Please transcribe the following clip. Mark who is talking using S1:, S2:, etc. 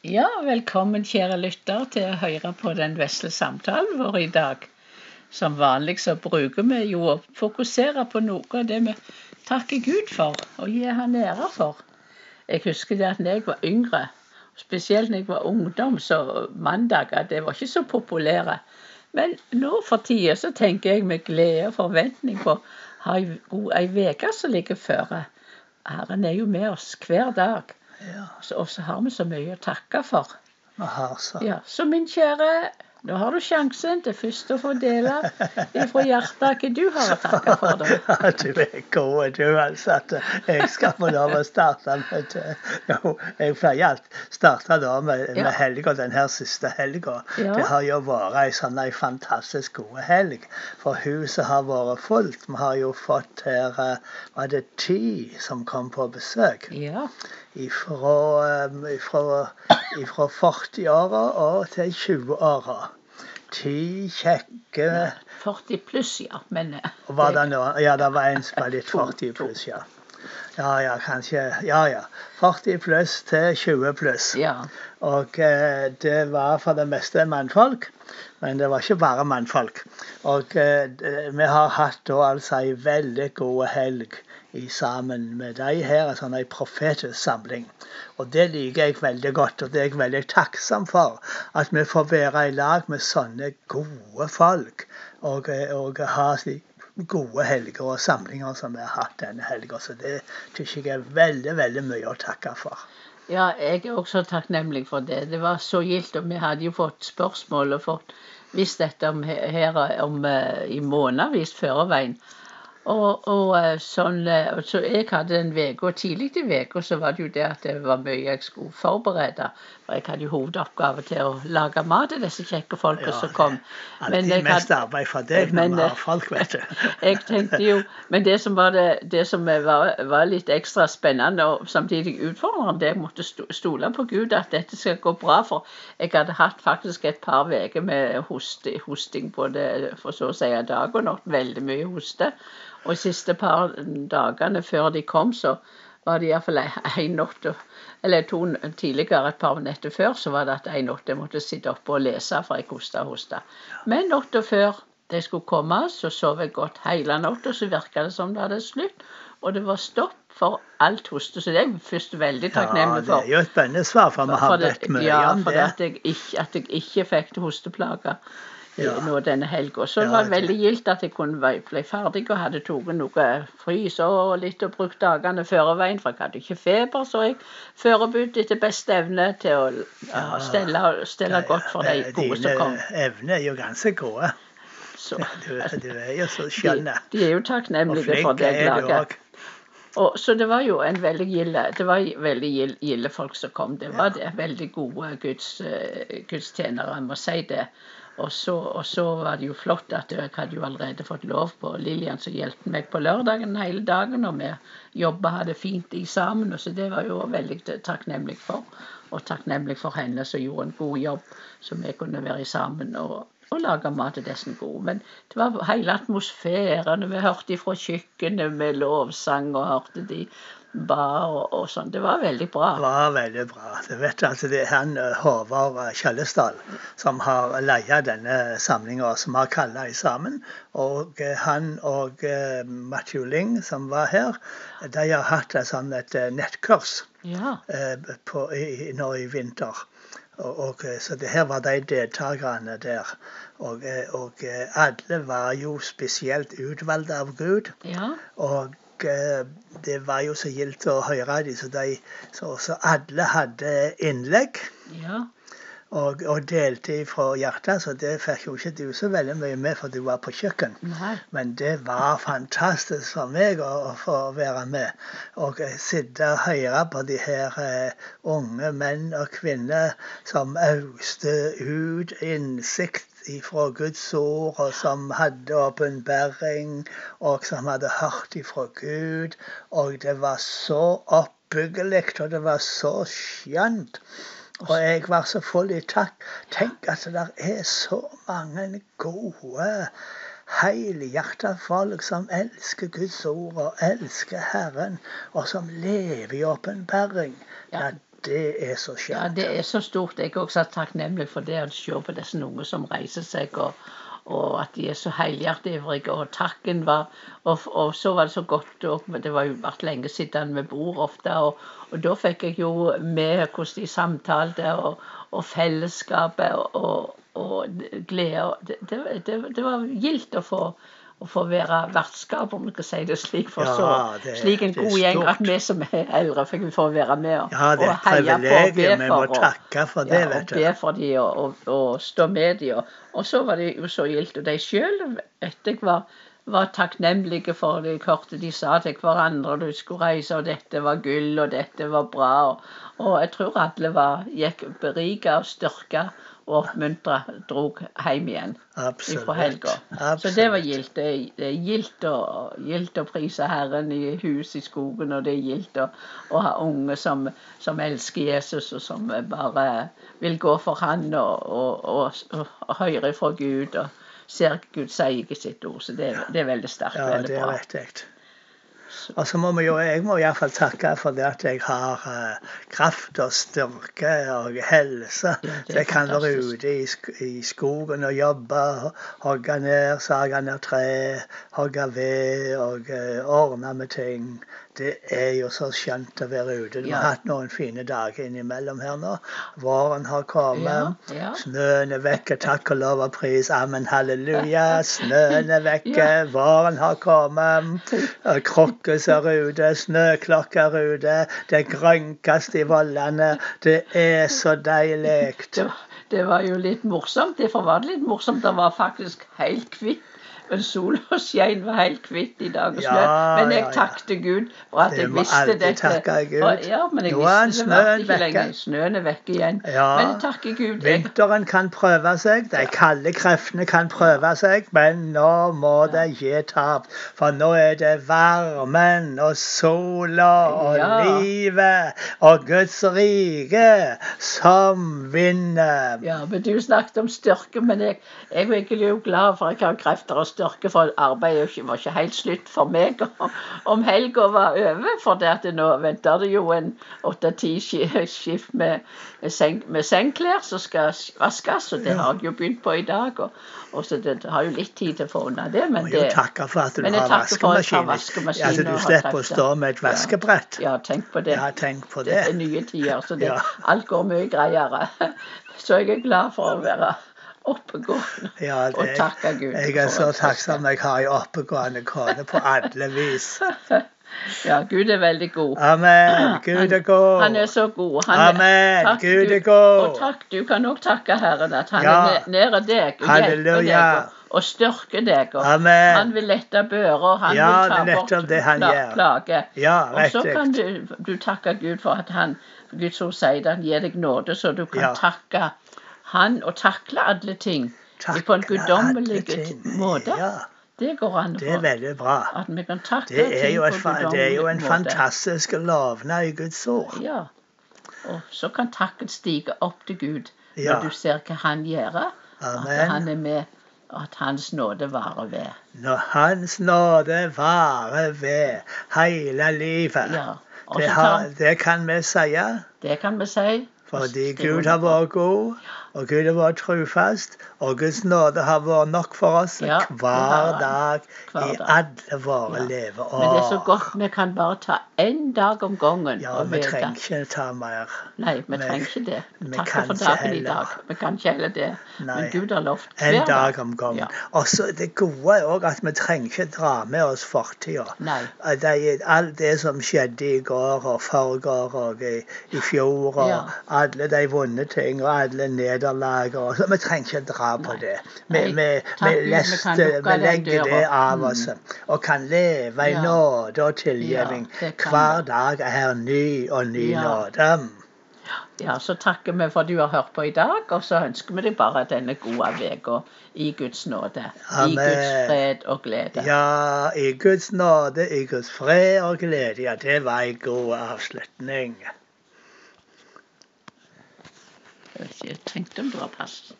S1: Ja, velkommen kjære lytter til å høre på den vesle samtalen vår i dag. Som vanlig så bruker vi jo å fokusere på noe av det vi takker Gud for og gir Han ære for. Jeg husker det at når jeg var yngre, spesielt når jeg var ungdom, så mandager det var ikke så populære. Men nå for tida så tenker jeg med glede og forventning på ei uke som ligger føre. Herren er jo med oss hver dag.
S2: Ja,
S1: Og så har vi så mye å takke for.
S2: Aha, så.
S1: Ja, Så min kjære, nå har du sjansen til først å få dele fra hjertet hva du har å takke for. da.
S2: Du er god, du. altså. Jeg skal få lov å starte med. Jo, Jeg pleier alt starte da med,
S1: Ja.
S2: med helga, den her siste helga.
S1: Ja.
S2: Det har jo vært ei sånn ei fantastisk god helg. For huset har vært fullt. Vi har jo fått her eh, Var det ti som kom på besøk?
S1: Ja,
S2: Ifra, um, ifra, ifra 40-åra og til 20 ara. Ti kjekke
S1: 40 pluss, ja. Men eh,
S2: var det noe? Ja, det var en som var litt 40 pluss, ja. Ja, ja, kanskje. Ja, ja. 40 pluss til 20 pluss.
S1: Ja.
S2: Og eh, det var for det meste mannfolk. Men det var ikke bare mannfolk. Og eh, vi har hatt da altså ei veldig god helg i sammen med de her. En sånn ei profetisk samling. Og det liker jeg veldig godt, og det er jeg veldig takksom for. At vi får være i lag med sånne gode folk. Og, eh, og ha slik gode helger og samlinger som vi har hatt denne helga. Så det syns jeg er veldig, veldig mye å takke for.
S1: ja, jeg er også takknemlig for det. Det var så gildt, og vi hadde jo fått spørsmål og fått visst dette om, her om, eh, i månedsvis før veien. Og, og sånn, så jeg hadde en uke, og tidlig i uka så var det jo det at det var mye jeg skulle forberede. For jeg hadde jo hovedoppgave til å lage mat til disse kjekke folka som kom.
S2: Alltid mest arbeid for deg når vi har folk, vet du.
S1: jeg tenkte jo, Men det som var, det, det som var, var litt ekstra spennende og samtidig utfordrende, det jeg måtte stole på Gud at dette skal gå bra. For jeg hadde hatt faktisk et par uker med hoste, hosting både for så å si dag og natt. Veldig mye hoste. Og de siste par dagene før de kom, så var det iallfall én natt Eller to tidligere, et par netter før, så var det at en natt jeg måtte sitte oppe og lese, for jeg hosta og hosta. Men natta før de skulle komme, så sov jeg godt hele natta, så virka det som det hadde slutt. Og det var stopp for alt hoste. Så det er jeg først veldig takknemlig for.
S2: Ja, det er jo et bønnesvar, for vi har
S1: bedt mye
S2: om mye
S1: ja, for
S2: det.
S1: at jeg ikke, at jeg ikke fikk hosteplager
S2: Ja.
S1: nå denne helga. Så det var veldig gildt at jeg kunne bli ferdig og hadde tatt noe frys og litt og brukt dagene før veien, for jeg hadde ikke feber, så jeg forberedte etter beste evne til å ja, stelle, stelle godt for de
S2: Eh,
S1: gode som kom.
S2: Dine evner er jo ganske gode.
S1: Så,
S2: Du, du er jo så skjønn.
S1: de, de er jo takknemlige for det lager. Og, så det var jo en veldig gilde, det var veldig gilde folk som kom. Det var det. Veldig gode guds, eh, gudstjenere, jeg må si det. Og så, og så var det jo flott at jeg hadde jo allerede fått lov på Lillian som hjalp meg på lørdagen hele dagen. Og vi jobba hadde fint i sammen, og så det var jo veldig takknemlig for. Og takknemlig for henne som gjorde en god jobb, så vi kunne være sammen og, og lage mat til disse gode. Men det var hele atmosfæren. Vi hørte fra kjøkkenet med lovsang og hørte de ba og, og sånn. Det var veldig bra.
S2: Det var veldig bra. Du vet altså Det er han eh, Håvard eh, Kjellesdal som har leia denne samlinga, som har kalla i sammen. Og eh, han og uh, Matthew Ling, som var her, de har hatt et sånt et nettkurs
S1: Ja.
S2: uh, på, i, nå i vinter. Og, og, så det her var de deltakerne der. Og, og alle var jo spesielt utvalgte av Gud.
S1: ja.
S2: Og eh, det var jo så gildt å høre dem. Så, de, så, så alle hadde innlegg
S1: Ja.
S2: og, og delte fra hjertet. Så det fikk jo ikke du så veldig mye med, for du var på kjøkken.
S1: Nei.
S2: Men det var fantastisk for meg å, å få være med. Og eh, sitte og høre på de her uh, unge menn og kvinner som auste ut innsikt ifra Guds ord, og som hadde åpenbaring, og som hadde hørt ifra Gud. Og det var så oppbyggelig, og det var så skjønt. Og jeg var så full i takk. Tenk at det er så mange gode helhjerta folk som elsker Guds ord og elsker Herren, og som lever i åpenbaring.
S1: Ja.
S2: Det er så
S1: Ja, det er så stort. Jeg er også takknemlig for det å se på disse unge som reiser seg, og, og at de er så helhjerteivrige. Og takken var og, og så var det så godt og Det var jo vært lenge siden vi bor ofte, og, og da fikk jeg jo med hvordan de samtalte, og, og fellesskapet og, og, og glede. Det, det, det, det var gildt å få å få være vertskap, om vi kan si det slik. For så, slik en god gjeng at vi som er eldre, fikk vi få være med og,
S2: Ja, det er
S1: og
S2: et privilegium. Vi må takke for det,
S1: ja, og
S2: vet du.
S1: be for dem og, og, og stå med dem. Og, og så var det jo så gildt. Og de sjøl vet jeg var, var takknemlige for det. kortet de sa til hverandre de skulle reise, og dette var gull, og dette var bra. Og, jeg tror alle var, gikk berika og styrka oppmuntra, drog hjem igjen fra helga. Så det var gildt. Det er- er gildt å, prise Herren i hus i skogen, og det er gildt å, å ha unge som, som elsker Jesus, og som bare vil gå for Han og, og, og, og høre fra Gud og ser Gud sier ikke sitt ord. Så det, det er veldig sterkt.
S2: Ja,
S1: veldig
S2: det
S1: bra.
S2: vet jeg. Og så må vi jo, Jeg må iallfall takke for det at jeg har uh, kraft og styrke og helse. Så jeg kan være ute i, i skogen og jobbe. Hogge ned, sage ned tre, hogge ved og uh, ordne med ting. Det er jo så skjønt å være ute. Vi
S1: Ja.
S2: har hatt noen fine dager innimellom her nå. Våren har kommet.
S1: Ja, ja.
S2: Snøen er vekke, takk og lov og pris. Amen, halleluja. Snøen er vekke, våren har kommet. Krokkes er ute, snøklokker er ute. Det grønkes i vollene. Det er så deilig.
S1: Det, var- det var jo litt morsomt. Det var litt morsomt. Det var faktisk helt hvitt. Men sola skein var helt hvitt i dag og snø.
S2: Ja,
S1: men jeg
S2: ja, ja.
S1: Gud for at
S2: Det
S1: jeg visste dette. For, ja, men jeg
S2: Nå er snøen vekke.
S1: Snøen er vekke igjen. Men takke Gud.
S2: Vinteren kan prøve seg, de kalde kreftene kan prøve seg, men nå må det gi tap. For nå er det varmen og sola og livet og Guds rike som vinner.
S1: ja, men Du snakket om styrke, men jeg, jeg er virkelig jo glad for at jeg har krefter og styrke, for arbeidet var ikke helt slutt for meg om, helga var over. For det at nå venter det jo en åtte-ti ski- skift med, med, med sengklær som skal vaskes, og det har jeg jo begynt på i dag. Og, og så det har jo litt tid til å få unna det, men
S2: må jo
S1: det
S2: takke for at du
S1: jeg
S2: har
S1: takker for at jeg har
S2: vaskemaskin.
S1: vaskemaskin
S2: Ja, så du slipper å stå med et
S1: Ja.
S2: vaskebrett.
S1: Ja, tenk på det.
S2: Ja, tenk på
S1: Det
S2: det.
S1: er nye tider, så det,
S2: Ja.
S1: alt går mye greiere. Så jeg er glad for å være oppegående
S2: Ja,
S1: og takke Gud.
S2: jeg er så takksom jeg har ei oppegående kone på alle vis.
S1: Ja, Gud er veldig god.
S2: Amen. Gud er god.
S1: Han er så god. Han
S2: Amen.
S1: takk,
S2: Gud er god.
S1: Og takk, du kan òg takke Herren at han
S2: Ja.
S1: er næ- nære deg og hjelper deg og, styrker deg. Og
S2: Amen.
S1: han vil lette bører, han
S2: Ja,
S1: vil ta bort
S2: det han
S1: pla- plage.
S2: Ja,
S1: Og så kan du, du takke Gud for at han Gud så sier han gir deg nåde, så du kan
S2: Ja.
S1: takke han å takle alle ting
S2: takle
S1: på en guddommelig måte.
S2: Ja,
S1: Det går an
S2: det er veldig bra.
S1: at vi kan takle
S2: Det er
S1: ting
S2: jo,
S1: på
S2: en det er jo en
S1: måte.
S2: fantastisk lovnad i Guds ord.
S1: Ja. Og så kan takken stige opp til Gud når
S2: Ja.
S1: du ser hva han gjør. At han er med, og at hans nåde varer ved.
S2: Når Hans nåde varer ved hele livet.
S1: Ja.
S2: Det, har, det kan vi si.
S1: det kan vi si.
S2: Fordi Gud har vært god, og Gud har vært trufast, og Guds nåde har vært nok for oss
S1: Ja,
S2: hver dag
S1: Hver
S2: i alle våre
S1: Ja.
S2: leveår.
S1: Men det er så godt vi kan bare ta én dag om gangen.
S2: Ja, vi
S1: vite-
S2: trenger ikke ta mer.
S1: Nei, vi
S2: vi-
S1: trenger ikke det.
S2: vi
S1: Takke for dagen i dag. Vi kan ikke heller det.
S2: Nei.
S1: Men Gud har lovt
S2: En
S1: hver
S2: dag om gangen.
S1: Ja.
S2: Og så det gode er òg at vi trenger ikke dra med oss fortida. Alt det som skjedde i går og forgår og i, i fjor, og
S1: Ja.
S2: Alle de vonde ting og alle nederlag og så Vi trenger ikke dra på det. Vi, vi, vi,
S1: leste, vi
S2: legger det av oss og kan leve i nåde og tilgivning. Hver dag er ny og ny
S1: Ja.
S2: nåde.
S1: Ja, så takker vi for at du har hørt på i dag, og så ønsker vi deg bare denne gode uka i Guds nåde. I Guds fred og glede.
S2: Ja, i Guds nåde, i Guds fred og glede. Ja, det var en god avslutning.
S1: Jeg vet ikke, Jeg tenkte om det var pass.